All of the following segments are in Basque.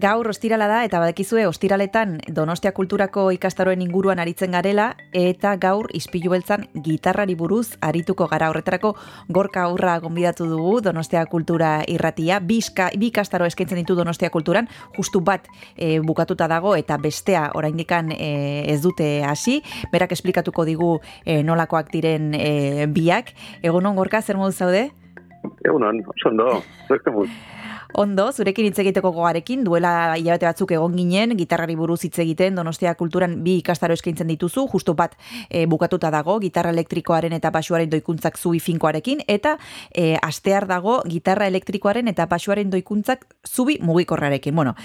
Gaur ostirala da eta badekizue ostiraletan Donostia Kulturako ikastaroen inguruan aritzen garela eta gaur ispilu beltzan gitarrari buruz arituko gara horretarako gorka aurra gonbidatu dugu Donostia Kultura irratia. Bizka, bi ikastaro eskaintzen ditu Donostia Kulturan, justu bat e, bukatuta dago eta bestea oraindikan e, ez dute hasi. Berak esplikatuko digu e, nolakoak diren e, biak. Egunon gorka, zer modu zaude? Egunon, oso ondo, Ondo, zurekin hitz egiteko gogarekin, duela hilabete batzuk egon ginen, gitarrari buruz hitz egiten, Donostia Kulturan bi ikastaro eskaintzen dituzu, justu bat e, bukatuta dago, gitarra elektrikoaren eta pasuaren doikuntzak zubi finkoarekin, eta e, astear dago, gitarra elektrikoaren eta pasuaren doikuntzak zubi mugikorrarekin. Bueno,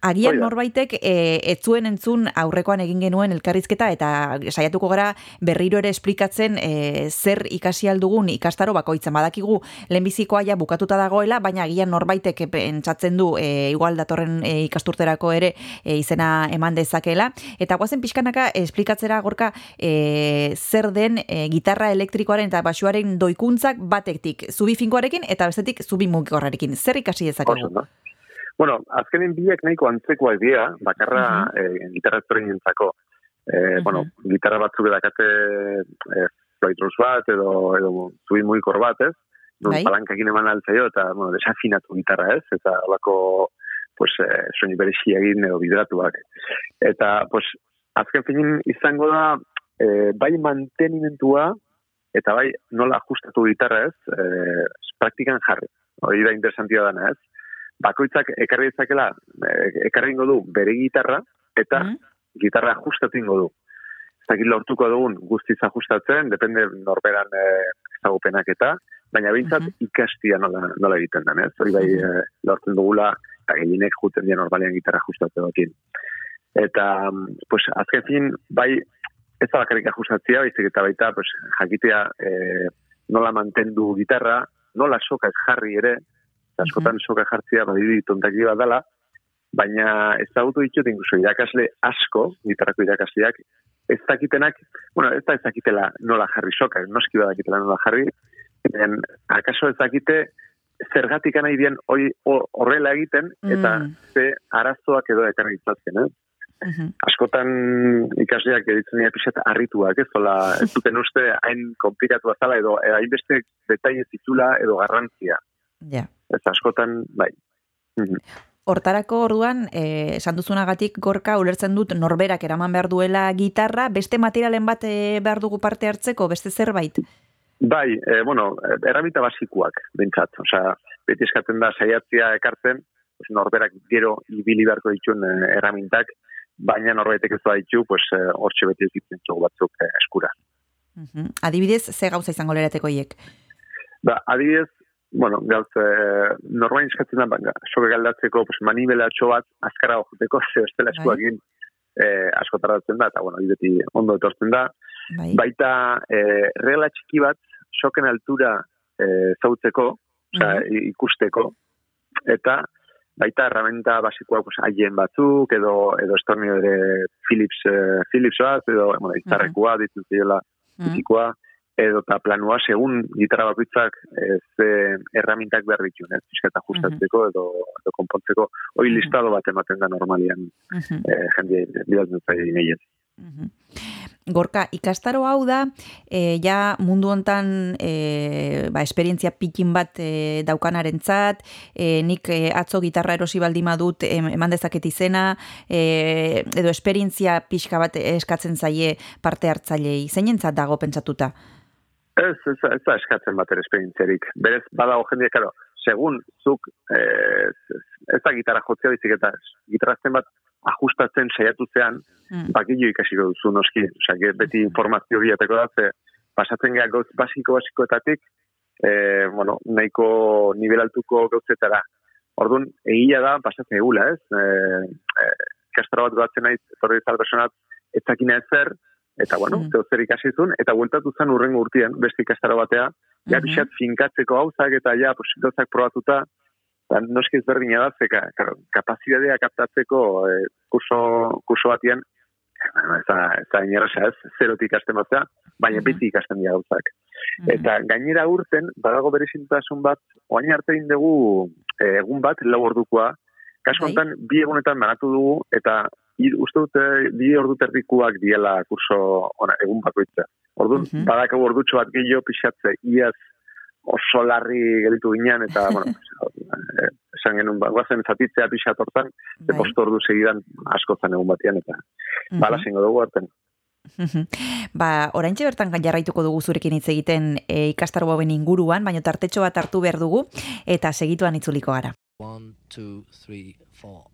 agian norbaitek e, etzuen entzun aurrekoan egin genuen elkarrizketa, eta saiatuko gara berriro ere esplikatzen e, zer ikasi aldugun ikastaro bakoitzen badakigu lehenbizikoa ja bukatuta dagoela, baina agian norbaitek pentsatzen du e, igual datorren e, ikasturterako ere e, izena eman dezakela. Eta guazen pixkanaka esplikatzera gorka e, zer den e, gitarra elektrikoaren eta basuaren doikuntzak batektik zubi finkoarekin eta bestetik zubi mugikorrarekin. Zer ikasi dezakegu? Bueno, azkenen biak nahiko antzekoa dira, bakarra uh -huh. e, gitarra ezberdinentzako. E, bueno, gitarra batzuk edakate e, bat edo, edo zubi mugikor bat, ez? Non bai. palankakin eman altzaio, eta, bueno, desafinatu gitarra ez, eta alako, pues, eh, soñi berexi egin edo bidratuak. Eta, pues, azken finin izango da, eh, bai mantenimentua, eta bai nola ajustatu gitarra ez, eh, praktikan jarri. Hori da interesantia dana ez. Bakoitzak ekarri ezakela, eh, ekarri ingo du bere gitarra, eta mm gitarra ajustatu ingo du. Ez dakit lortuko dugun guztiz ajustatzen, depende norberan eh, ezagupenak eta, baina bintzat uh -huh. ikastia nola, nola egiten den, ez? Hori bai, uh -huh. lortzen dugula, eta gehienek juten dien normalian gitarra ajustatze batin. Eta, pues, azken fin, bai, ez da bakarrik ajustatzea, baizik eta baita, pues, jakitea e, nola mantendu gitarra, nola soka ez jarri ere, askotan uh -huh. soka jartzea, bai, tontaki bat dela, baina ez da ditut, incluso irakasle asko, gitarrako irakasleak, ez dakitenak, bueno, ez da ez dakitela nola jarri soka, noski badakitela nola jarri, en, akaso ezakite zergatik nahi dien horrela egiten eta mm. ze arazoak edo ekarri izatzen, eh? Mhm. Askotan ikasleak editzen dira pixet arrituak, ez zola, ez duten uste hain komplikatu azala edo hain beste detaile zitula edo garrantzia. Ja. Ez askotan, bai. Mhm. Hortarako orduan, eh, esan duzunagatik gorka ulertzen dut norberak eraman behar duela gitarra, beste materialen bat eh, behar dugu parte hartzeko, beste zerbait? Bai, e, bueno, erramita basikuak, bentsat. Osea, beti eskatzen da saiatzia ekartzen, pues, norberak gero ibili beharko dituen e, erramintak, baina norbaitek ez da ditu, pues, e, hortxe beti ezitzen txogu batzuk e, eskura. Uh Adibidez, ze gauza izango lerateko hiek? Ba, adibidez, bueno, gauz, e, norbain eskatzen da, baina, soke galdatzeko, pues, manibela bat, azkara hojuteko, ze estela bai. eskuakin, e, asko tardatzen da, eta, bueno, beti ondo etortzen da. Bai. Baita, e, regla txiki bat, soken altura e, zautzeko, oza, ikusteko, eta baita herramienta basikoa pues, haien batzuk, edo, edo estornio ere Philips, eh, Philips bat, edo bueno, izarrekoa, uh -huh. ditzen zirela, uh edo eta planua, segun gitarra bakoitzak ez eh, erramintak behar ditu, ez, fisketa justatzeko edo, edo konpontzeko, hoi listado bat ematen da normalian uh -huh. eh, jende bidaltzen zaila Gorka, ikastaro hau da, e, ja mundu hontan e, ba, esperientzia pikin bat e, daukanaren zat, e, nik e, atzo gitarra erosi baldima dut eman dezaket izena, e, edo esperientzia pixka bat eskatzen zaie parte hartzailei. Zein entzat dago pentsatuta? Ez, ez, ez eskatzen bat esperientziarik. Berez, badago jendea, karo, segun zuk e, ez da gitarra jotzea bizik eta gitarrazten bat ajustatzen saiatu zean, mm. bakillo ikasiko duzu noski. Osa, beti informazio biateko da, ze pasatzen gara gauz basiko basikoetatik, e, bueno, nahiko nivel altuko gauzetara. Orduan, egia da, pasatzen egula, ez? E, e, bat batzen nahi, zorri izan personat, ez dakina ezer, eta bueno, mm. zer ikasi zuen, eta bueltatu zen urrengo urtien, beste ikastara batea, ja, mm -hmm. finkatzeko hauzak, eta ja, pues, probatuta, Ba, noski ez berdina da, zeka, kapazitatea kaptatzeko e, kurso, kurso batien, ez da, ez da inerresa ez, zerotik ikasten batzea, baina mm beti ikasten dira gauzak. Eta gainera urten, badago bere bat, oain arte dugu egun bat, lau ordukoa, kasu bai. bi egunetan banatu dugu, eta ir, uste dute bi ordu terdikuak diela kurso ona, egun bakoitza. Ordu, uh -huh. badako ordutxo bat gehiago pixatze, iaz oso larri gelitu ginean, eta, bueno, eh, esan genuen, ba, guazen zatitzea pixat hortan, bai. posto ordu segidan asko zen egun batean, eta uh -huh. bala zingo dugu hartan. Ba, orain bertan jarraituko dugu zurekin hitz egiten e, ikastaru hauen inguruan, baina tartetxo bat hartu behar dugu, eta segituan itzuliko gara. One, two, three, four.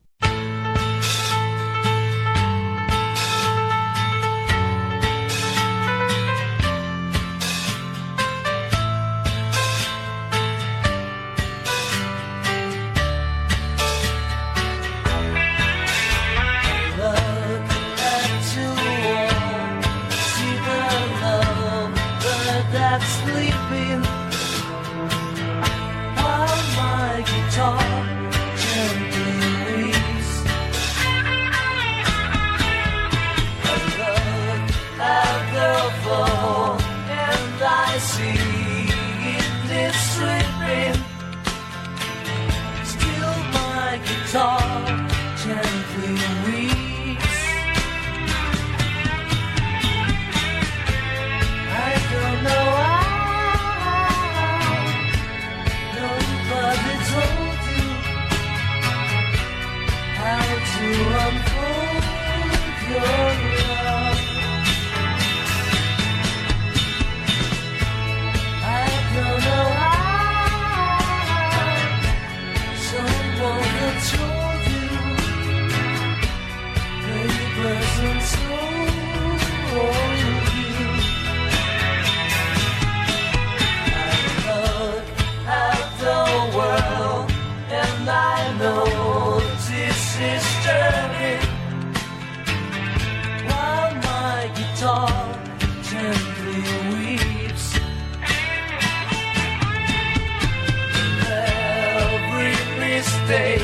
mistake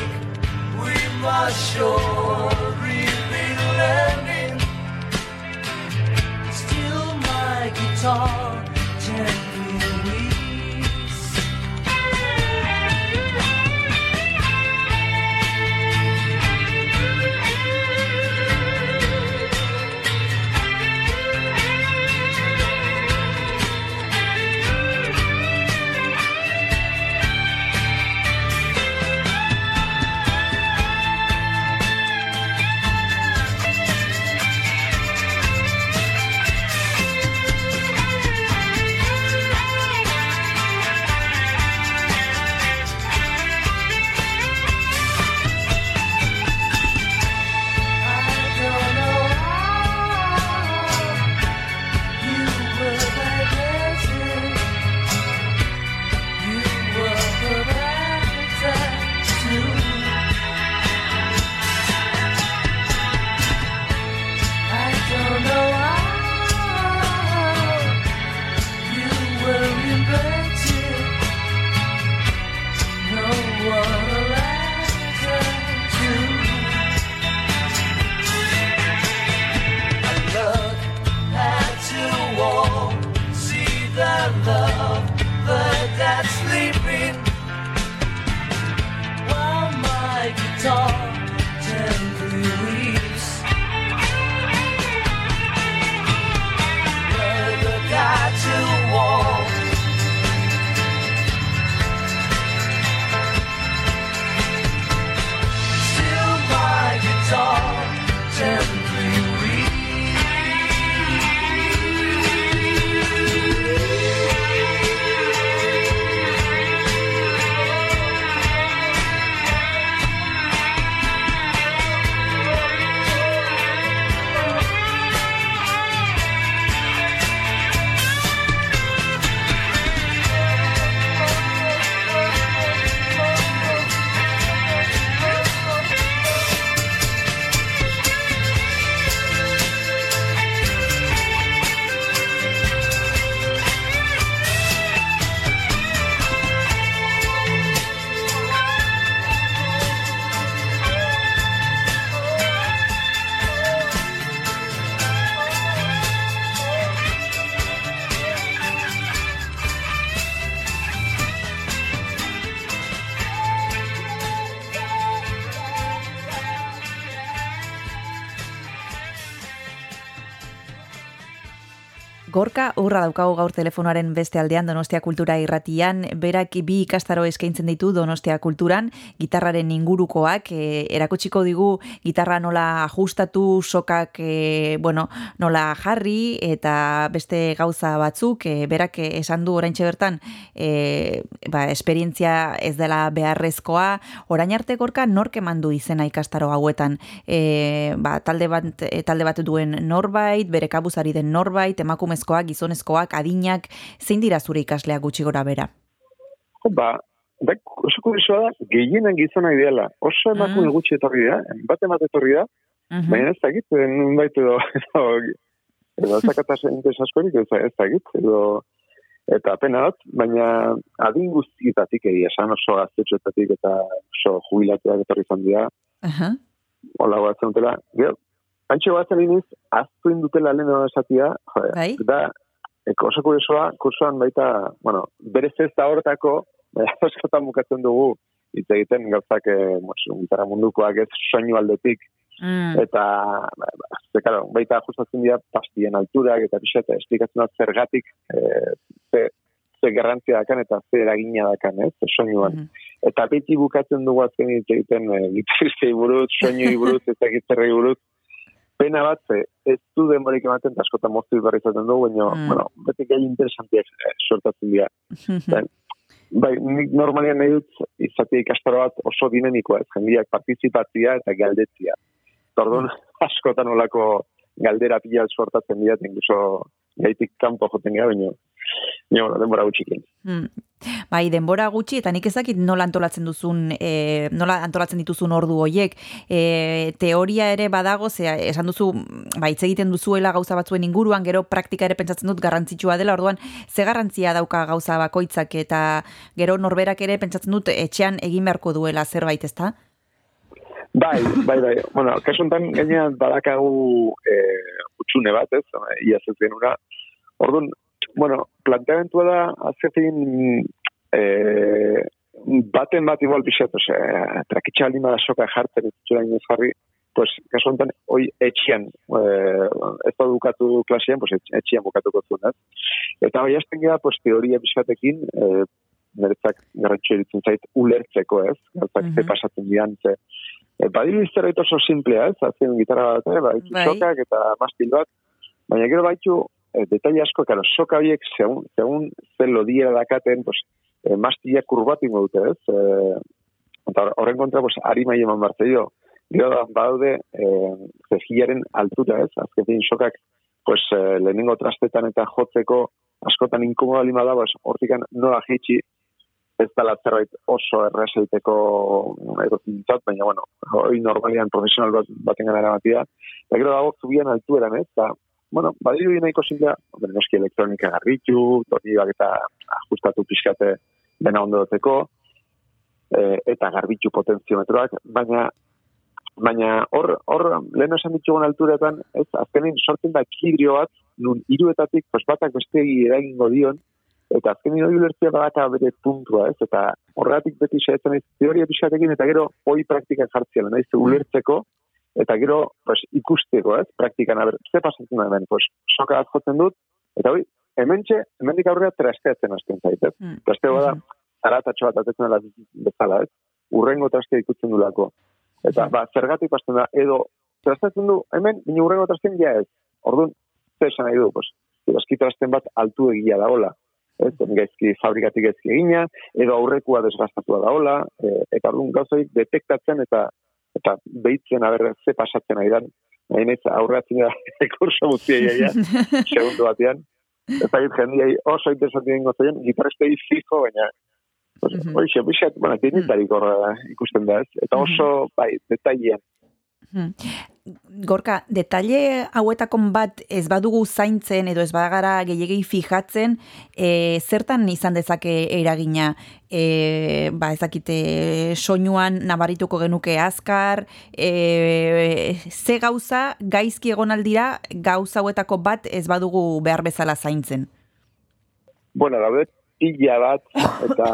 we must surely be learning. Still my guitar. Gorka urra daukagu gaur telefonoaren beste aldean Donostia Kultura irratian, berak bi ikastaro eskaintzen ditu Donostia Kulturan, gitarraren ingurukoak, e, erakutsiko digu gitarra nola ajustatu, sokak e, bueno, nola jarri, eta beste gauza batzuk, e, berak esan du orain bertan e, ba, esperientzia ez dela beharrezkoa, orain arte gorka nork emandu izena ikastaro hauetan, e, ba, talde, bat, e, talde bat duen norbait, bere kabuzari den norbait, emakumezko emakumezkoak, gizonezkoak, adinak, zein dira zure ikasleak gutxi gora bera? Ba, ba oso kurisoa da, gehienen gizona ideala. Oso emakume mm. gutxi etorri da, bat emat etorri da, mm -hmm. baina ez dakit, nun baitu edo, edo, edo zakataz entes askorik, ez, ez dakit, edo, eta pena bat, baina adin guztietatik egia, esan oso gaztetxoetatik eta oso jubilatuak etorri zandia, uh -huh. Ola, guatzen dutela, Antxe batzen iniz, aztu indutela lehen esatia, bai? da, eko oso kuriosoa, kursoan baita, bueno, berez ez da horretako, baina askotan bukatzen dugu, hitz egiten gauzak, eh, gitarra mundukoak ez soinu aldetik, mm. eta, ba, ba, ze, karo, baita ajustatzen dira pastien alturak, eta pixeta, esplikatzen dut zergatik, eh, ze, ze garrantzia dakan, eta ze eragina dakan, ez, ze soinuan. Mm Eta beti bukatzen dugu azken hitz egiten, eh, gitarristei buruz, soinu buruz, eta gitarrei buruz, pena bat, ez du denborik ematen, eta askotan moztu berri zaten dugu, baina, mm. bueno, beti gai interesantiak eh, sortatzen dira. Bai, nik normalian nahi dut, izatea ikastaro bat oso dinamikoa, ez jendiak partizipatzia eta galdetzia. Tordun, mm. askotan olako galdera pila sortatzen dira, incluso gaitik kanpo joten gara, baina, baina, denbora gutxikin. Mm. Bai, denbora gutxi eta nik ezakit nola antolatzen duzun, e, nola antolatzen dituzun ordu hoiek. E, teoria ere badago, ze esan duzu, bai, egiten duzuela gauza batzuen inguruan, gero praktika ere pentsatzen dut garrantzitsua dela, orduan ze garrantzia dauka gauza bakoitzak eta gero norberak ere pentsatzen dut etxean egin beharko duela zerbait, ezta? Bai, bai, bai. Bueno, kasu enten gainean badakagu e, utxune bat, ez? Ia ez genura. Orduan, bueno, planteamentua da, azketin, e, baten bat igual pixat, ose, trakitxa lima da soka jartzen, ez zura inez jarri, pues, kasu enten, oi, etxian, e, ez da dukatu klasean, pues, etxian bukatuko zuen, ez? Eta hoi hasten gara, pues, teoria pixatekin, e, niretzak garrantxo eritzen zait, ulertzeko, ez? Gartzak mm -hmm. ze pasatzen dian, ze, e, badiru iztera oso simplea, ez? Azien gitarra bat, eh? Baitu bai. sokak eta mastil bat, baina gero baitu eh, detalle asko, claro, soka biek, segun, segun zen lodiera dakaten, pues, eh, mastia kurbatu ingo dute, ez? Eh, eta horren kontra, pues, ari mai eman bartzeio, gero da, eh, zehilaren altuta, ez? Azketin sokak, pues, eh, lehenengo trastetan eta jotzeko, askotan inkomoda lima da, pues, hortikan nola jeitsi, ez da zerbait oso errezeiteko erotintzat, baina, bueno, hori normalian profesional bat, baten gana eramatia. Eta gero dago, zubian altueran, ez? Eta, bueno, badiru dina iko simplea, noski elektronika garritu, tornibak eta ajustatu pixkate dena ondo duteko, e, eta garbitu potenziometroak, baina baina hor, hor lehen esan ditugun alturetan, ez, azkenin sortzen da ekilibrio bat, nun iruetatik, pues batak beste eragingo dion, eta azkenin hori ulertzea badaka bere puntua, ez, eta horregatik beti xaetzen ez, teoria pixatekin, eta gero hoi praktika jartzea, nahiz, ulertzeko, eta gero pues, ikusteko, ez, praktikan, aber, ze pasatzen da hemen, pues, soka bat jotzen dut, eta hoi, hemen txe, hemen aurrera trasteatzen azten zaitez. Mm. Trasteo bada, aratatxo bat atetzen dela bezala, ez, urrengo trastea ikutzen du. Eta, mm. ba, zergatik pasten da, edo, trasteatzen du, hemen, bine urrengo trasteen ja ez. Orduan, ze esan nahi du, pues, eski trasten bat altu egia da hola. Ez, gaizki fabrikatik gaizki egina, edo aurrekua desgastatua da hola, e, eta orduan gauzaik detektatzen eta eta behitzen aber ze pasatzen ari dan, nahi nahi aurreatzen da kurso guztia iaia, segundu batean, eta git jendiai oso interesanti dengo zein, gitarrestei fijo, baina Pues, uh -huh. Oixe, bixat, bueno, ikusten da, ez? Eta oso, bai, detailean, Gorka, detalle hauetakon bat ez badugu zaintzen edo ez bagara gehiagei fijatzen, e, zertan izan dezake eragina? E, ba, ezakite soinuan nabarituko genuke azkar, e, ze gauza gaizki egon aldira gauza hauetako bat ez badugu behar bezala zaintzen? Bueno, da pila bat, eta,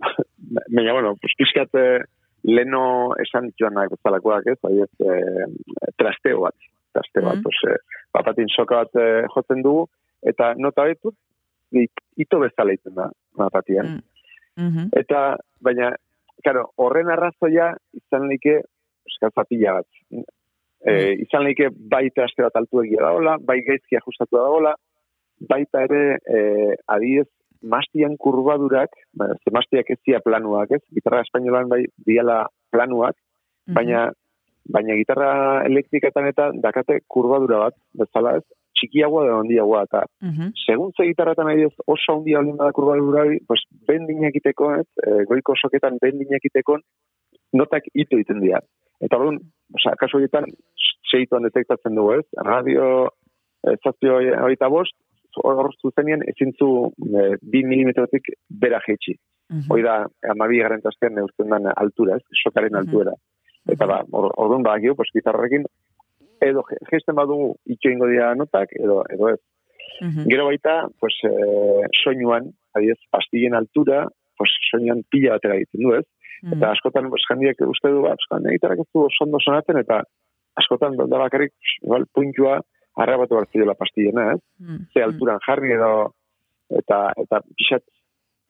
baina, bueno, pues, pizkate, leno esan nahi bezalakoak ez, bai ez, e, trasteo bat, trasteo bat, mm. pues, e, soka bat e, jotzen dugu, eta nota betu, ito bezala iten da, mapatian. Mm -hmm. Eta, baina, claro, horren arrazoia izan like eskal zapila bat. E, izan like baita aste bat altu egia daola, bai gaizki ajustatu daola, baita ere e, adiez mastian kurbadurak, ba, ze mastiak ez zia planuak, ez? Gitarra espainolan bai diala planuak, mhm. baina, mm -hmm. baina gitarra elektrikatan eta dakate kurbadura bat, bezala ez, txikiagoa da handiagoa eta mm -hmm. segun ze gitarratan nahi ez oso handia olin bada kurbadura pues, bendin egiteko, ez? E, goiko soketan bendin egiteko, notak ito egiten dira. Eta hori, oza, kasu horietan, segituan detektatzen dugu, ez? Radio, eh, ez zazpio hori bost, hor zuzenean ezin zu e, 2 milimetrotik bera jetxi. Mm -hmm. Hoi da, amabi garen tastean neurtzen den altura, ez, sokaren mhm. altuera. Mm -hmm. Eta ba, or, orduan ba, gio, pues, gitarrarekin, edo gesten badugu itxo ingo dira notak, edo, edo ez. Mm -hmm. Gero baita, pues, e, soinuan, adiez, pastillen altura, pues, soinuan pila batera egiten du, ez? Mhm. Eta askotan, pues, jendiek uste du, ba, pues, gitarrak ez du sondo sonaten, eta askotan, da bakarrik, igual, puntua, arrabatu hartzio la pastillena, ez? Ze alturan jarri edo, eta, eta pixat,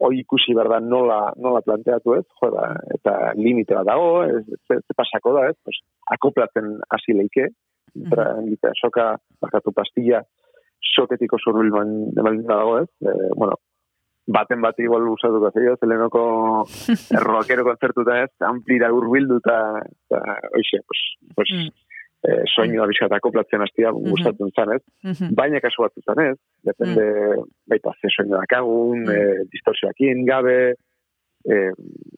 hoi ikusi berda nola, nola planteatu ez, jo, da, eta limite bat dago, ez, ze, ze pasako da ez, pues, akoplatzen hasi leike, mm -hmm. soka, bakatu pastilla, soketiko zurbil man, dago ez, e, bueno, baten bat igual usatuko zeio, zelenoko erroakero konzertuta ez, amplira urbildu eta, oixe, pues, pues, mm eh, soinu da bizkata koplatzen hastia -hmm. gustatzen zan, ez? Mm Baina kasu bat zan, ez? Depende, mm. baita, ze soinu dakagun, mm. eh, distorsioakin, gabe, eh,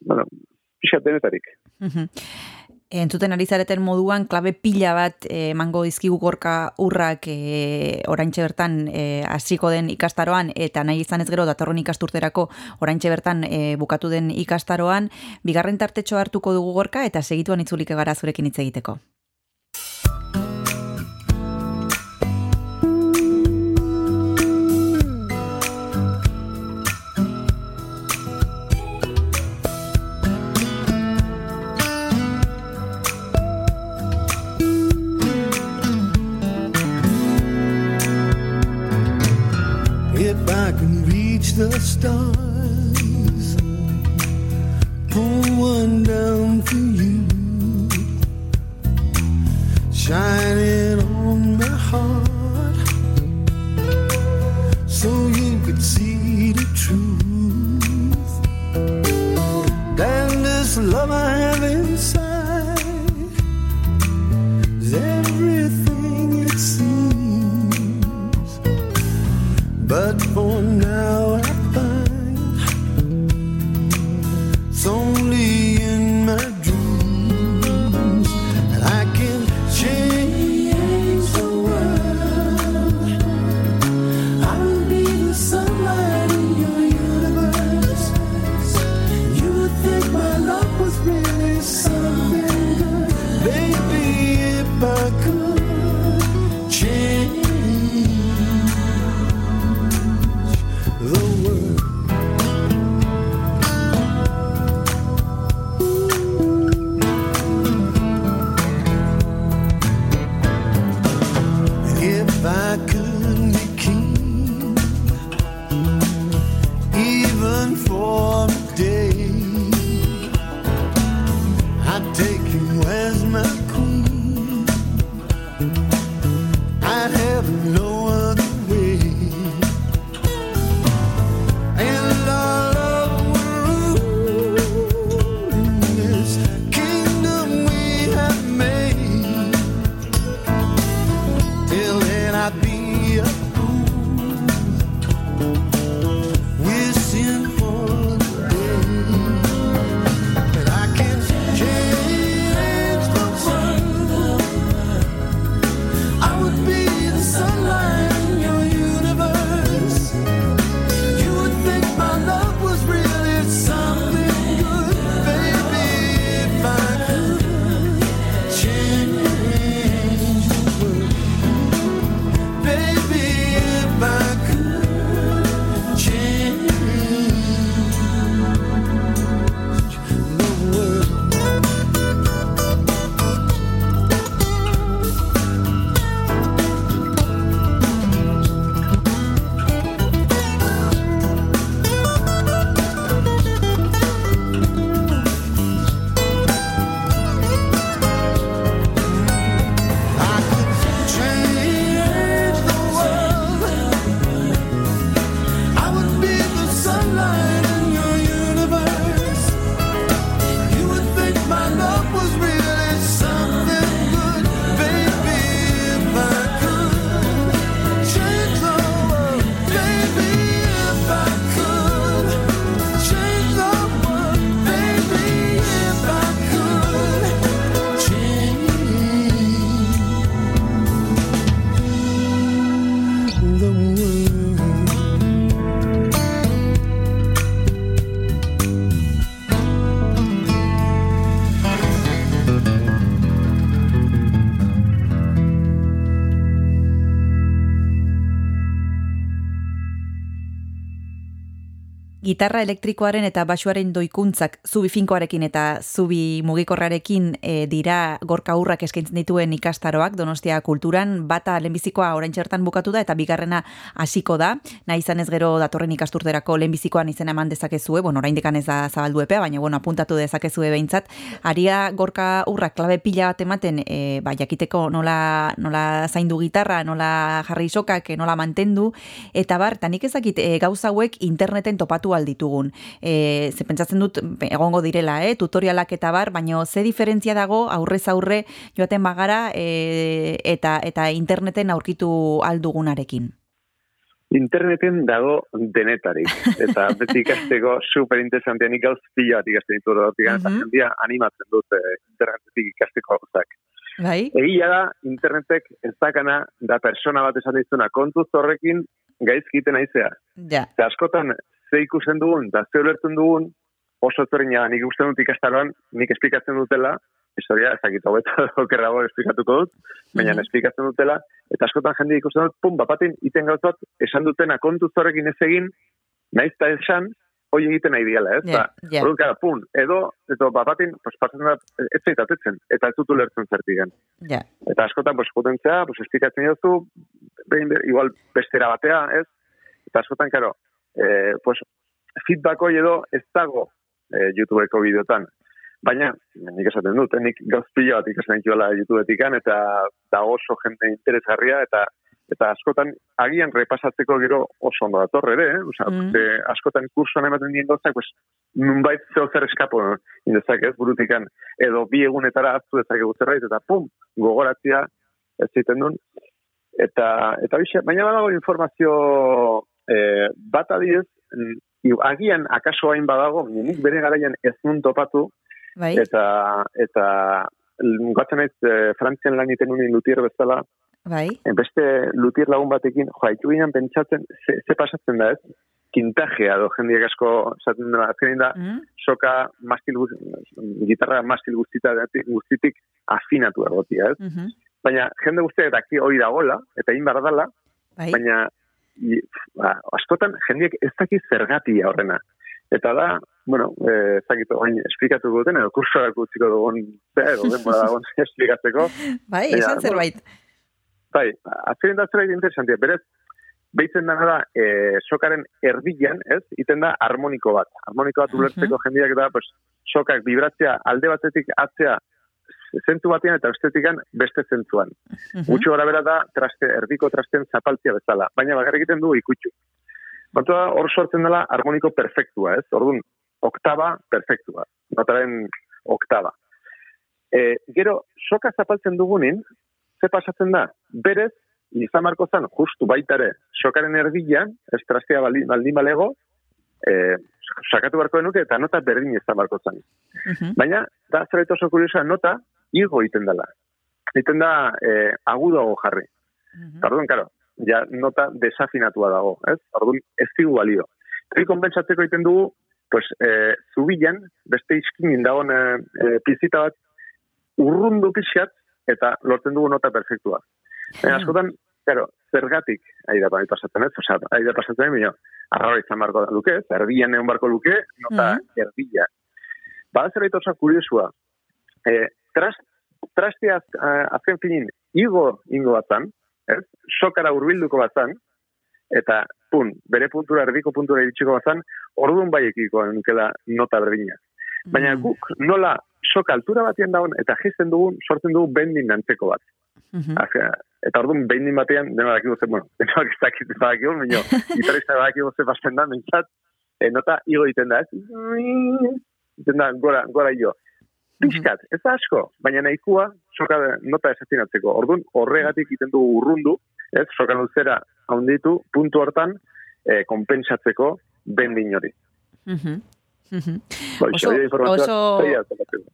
bueno, bizkat denetarik. Mm -hmm. Entzuten ari zareten moduan, klabe pila bat eh, mango izkigu gorka urrak eh, oraintxe bertan hasiko den ikastaroan, eta nahi izan ez gero datorren ikasturterako oraintxe bertan eh, bukatu den ikastaroan, bigarren tartetxo hartuko dugu gorka, eta segituan itzulik gara zurekin hitz egiteko. But taking, where's my cool? Gitarra elektrikoaren eta basuaren doikuntzak zubi finkoarekin eta zubi mugikorrarekin e, dira gorka urrak eskaintzen dituen ikastaroak Donostia kulturan bata lehenbizikoa orain txertan bukatu da eta bigarrena hasiko da. Na izan ez gero datorren ikasturterako lehenbizikoan izena eman dezakezue, bueno, orain dekan ez da zabaldu epea, baina bueno, apuntatu dezakezue behintzat. Aria gorka urrak klabe pila bat ematen, e, ba, jakiteko nola, nola zaindu gitarra, nola jarri sokak, nola mantendu, eta bar, tanik ezakit e, gauza hauek interneten topatu alditugun. E, ze pentsatzen dut, egongo direla, eh, tutorialak eta bar, baina ze diferentzia dago aurrez aurre joaten bagara e, eta eta interneten aurkitu aldugunarekin. Interneten dago denetarik. Eta beti ikasteko super interesantean ikauz pila bat ikasten ditu -hmm. animatzen dut eh, internetetik ikasteko gauzak. Bai? Egia da, internetek ez dakana, da persona bat esan dizuna, kontuz horrekin gaizkiten aizea. Ja. Eta askotan, ze ikusen dugun, da ze ulertzen dugun, oso zerreina, nik uste dut ikastaroan, nik esplikatzen dutela, historia, ez dakit, hobeta okerrago esplikatuko dut, baina mm -hmm. esplikatzen dutela, eta askotan jende ikusten dut, pum, bapatin, iten gauzat, esan dutena kontuz horrekin ez egin, nahiz eta esan, hoi egiten nahi diala, ez? Yeah, yeah. Orduan, pun, edo, edo bapatin, pues, pasatzen da, ez zaitatetzen, eta ez dut ulertzen zertigen. Yeah. Eta askotan, pues, potentzea, pues, esplikatzen jozu, behin, igual, bestera batea, ez? Eta askotan, karo, eh, pues, feedback hoi edo ez dago eh, YouTubeko bideotan. Baina, nik esaten dut, eh, nik gauzpila bat ikasen joala YouTubetik eta da oso jende interesgarria, eta eta askotan agian repasatzeko gero oso ondo dator ere, eh? Osa, mm. askotan kursoan ematen dien gozak, pues, nunbait zeo zer eskapo indezak ez burutikan, edo bi egunetara aztu dezake guzerraiz, eta pum, gogoratzia ez ziten duen. Eta, eta bixe, baina badago informazio eh, bat adiez, agian akaso hain badago, nik bere garaian ez nun topatu, bai. eta, eta gatzen ez, e, frantzian lan iten unin lutier bezala, bai. beste lutier lagun batekin, jo, haitu ginen pentsatzen, ze, ze pasatzen da ez, kintajea do jendiek asko esaten da azkenin da mm. soka mastil gitarra mastil guztita guztitik afinatu egotia, ez? Mm Baina jende guztiak daki hori da gola eta in bardala, bai. baina i, ba, askotan jendiek ez daki zergatia horrena. Eta da, bueno, eh, zakito, bain, esplikatu guten, edo kursoak utziko dugun, edo denbora dagoen esplikatzeko. Bai, esan zerbait. Bai, azkenean da zerbait interesantia, berez, behitzen dena da, e, sokaren erdian, ez, iten da harmoniko bat. Harmoniko bat ulertzeko uh -huh. jendiak da, pues, sokak vibratzea alde batetik atzea zentu batean eta estetikan beste zentuan. Uh -huh. gara bera da, traste, erdiko trasten zapaltzia bezala, baina bakarrik egiten du ikutxu. Batua hor sortzen dela harmoniko perfektua, ez? Orduan, oktaba perfektua, notaren oktaba. E, gero, soka zapaltzen dugunin, ze pasatzen da? Berez, izan marko zan, justu baitare, sokaren erdian, ez trastea baldin, balego, e, sakatu barko denuke, eta nota berdin izan marko zan. Baina, da zerbait oso kuriosa, nota, igo iten dela. Iten da eh, agudoago jarri. Mm -hmm. karo, ja nota desafinatua dago, ez? Orduan, ez digu balio. Eri konbentsatzeko iten dugu, pues, eh, zubilan, beste izkin dagoen eh, eh, pizita bat, urrundu pixat, eta lortzen dugu nota perfektua. Mm askotan, karo, zergatik ari da pasatzen, ez? Osa, ari da pasatzen, bino, arra izan barko luke, erdian egon barko luke, nota mm -hmm. erdia. Bada zerbait oso kuriosua, eh, tras, trastea uh, azken finin igo ingo batzan, ez? Sokara urbilduko batzan, eta pun, bere puntura, erdiko puntura iritsiko batzan, orduan bai ekiko nukela nota berdina. Baina mm. guk nola soka altura batien daun, eta jisten dugun, sortzen dugu bendin nantzeko bat. Mm -hmm. eta orduan bendin batean, dena dakigu zen, bueno, dena ez dakit dakigu, baina gitarista dakigu zen basten da, mentzat, e, nota igo iten da, ez? Iten da, gora, gora jo. Piskat, ez da asko, baina nahikua soka nota esazinatzeko. Orduan, horregatik iten du urrundu, ez, soka luzera haunditu, puntu hortan, e, konpensatzeko bendin hori. oso, oso,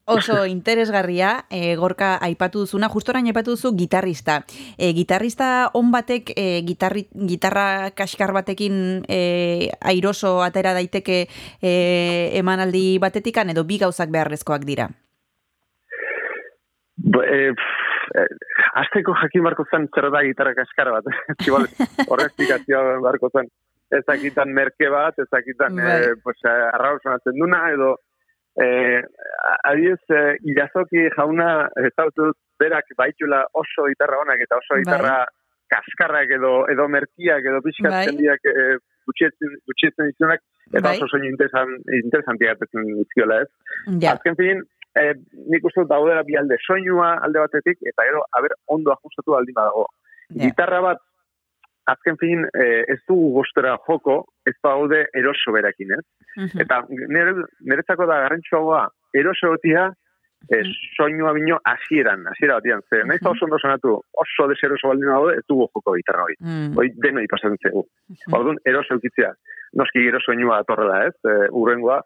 oso interesgarria, e, gorka aipatu duzuna, justorain aipatu duzu gitarrista. E, gitarrista on batek, e, gitarri, gitarra kaskar batekin e, airoso atera daiteke e, emanaldi batetikan, edo bi gauzak beharrezkoak dira. Eh, eh, azteko jakin barko zen zer da gitarra kaskara bat. Horrek barko zen. ezakitan merke bat, ezakitan bai. e, pues, arrau sonatzen duna, edo e, adiez, e, irazoki jauna, ez berak baitula oso gitarra honak eta oso gitarra bai. kaskarrak edo, edo merkiak edo pixkatzen bai. diak e, gutxietzen dizunak, eta bai. oso soinu interesan, interesantia dizkiola ez. Ja. Azken fin, e, nik uste daudera bi alde soinua alde batetik, eta gero, haber, ondo ajustatu aldi badago. Ja. Gitarra bat azken fin, eh, ez du gostera joko, ez gaude eroso berakin, ez? Mhm. Eta nire, niretzako da garrantzua eroso gotia, eh, soinua bino hasieran, hasiera batian, ze, -huh. nahiz oso ondo sonatu, oso deseroso baldin dago, ez du joko gitarra hori. Mm. Hoi denoi pasatzen zegu. Uh Orduan, eroso eukitzea, noski gero soinua atorrela, ez, e, urrengoa.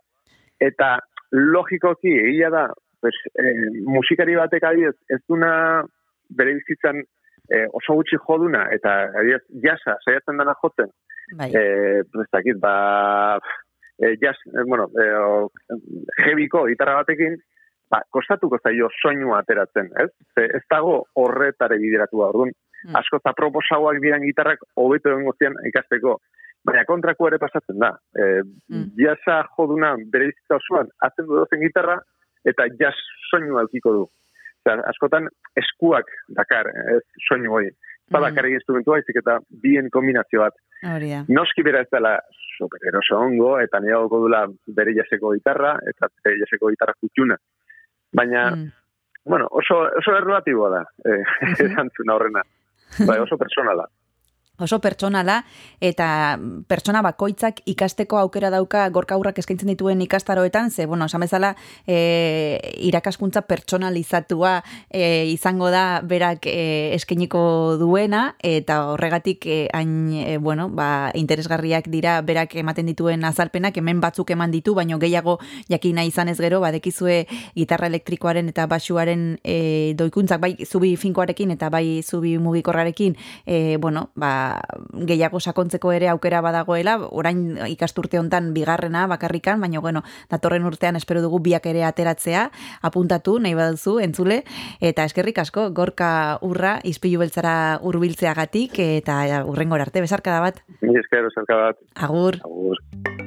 Eta logikoki, egia da, pues, eh, musikari batek adiez, ez duna bere bizitzan e, oso gutxi joduna, eta adiaz, jasa, saiatzen dana jotzen, bai. e, ez dakit, ba, e, jas, e, bueno, e, jebiko gitarra batekin, ba, kostatuko zaio soinua ateratzen, ez? Ze, ez dago horretare bideratu orduan, mm. asko eta proposauak diran gitarrak hobeto egon gozian ikasteko, baina kontrako ere pasatzen da. E, mm. Jasa joduna bere bizitza osoan, atzen du dozen gitarra, eta jas soinua eukiko du askotan eskuak dakar, ez soinu hori. Ba, mm. instrumentu haizik eta bien kombinazio bat. Horia. Noski bera ez dela super eroso ongo, eta nire dula bere jaseko gitarra, eta bere jaseko gitarra kutxuna. Baina, mm. bueno, oso, oso errelatiboa da, eh, -hmm. horrena. Bai, oso personala oso pertsonala eta pertsona bakoitzak ikasteko aukera dauka gorka aurrak eskaintzen dituen ikastaroetan, ze, bueno, esan bezala e, irakaskuntza pertsonalizatua e, izango da berak e, eskainiko duena eta horregatik e, hain, e, bueno, ba, interesgarriak dira berak ematen dituen azalpenak, hemen batzuk eman ditu, baino gehiago jakina izan ez gero, badekizue gitarra elektrikoaren eta basuaren e, doikuntzak, bai zubi finkoarekin eta bai zubi mugikorrarekin, e, bueno, ba, gehiago sakontzeko ere aukera badagoela, orain ikasturte hontan bigarrena bakarrikan, baina bueno, datorren urtean espero dugu biak ere ateratzea, apuntatu nahi baduzu entzule eta eskerrik asko gorka urra izpilu beltzara hurbiltzeagatik eta urrengora arte besarkada bat. Ni esker bat. Agur. Agur.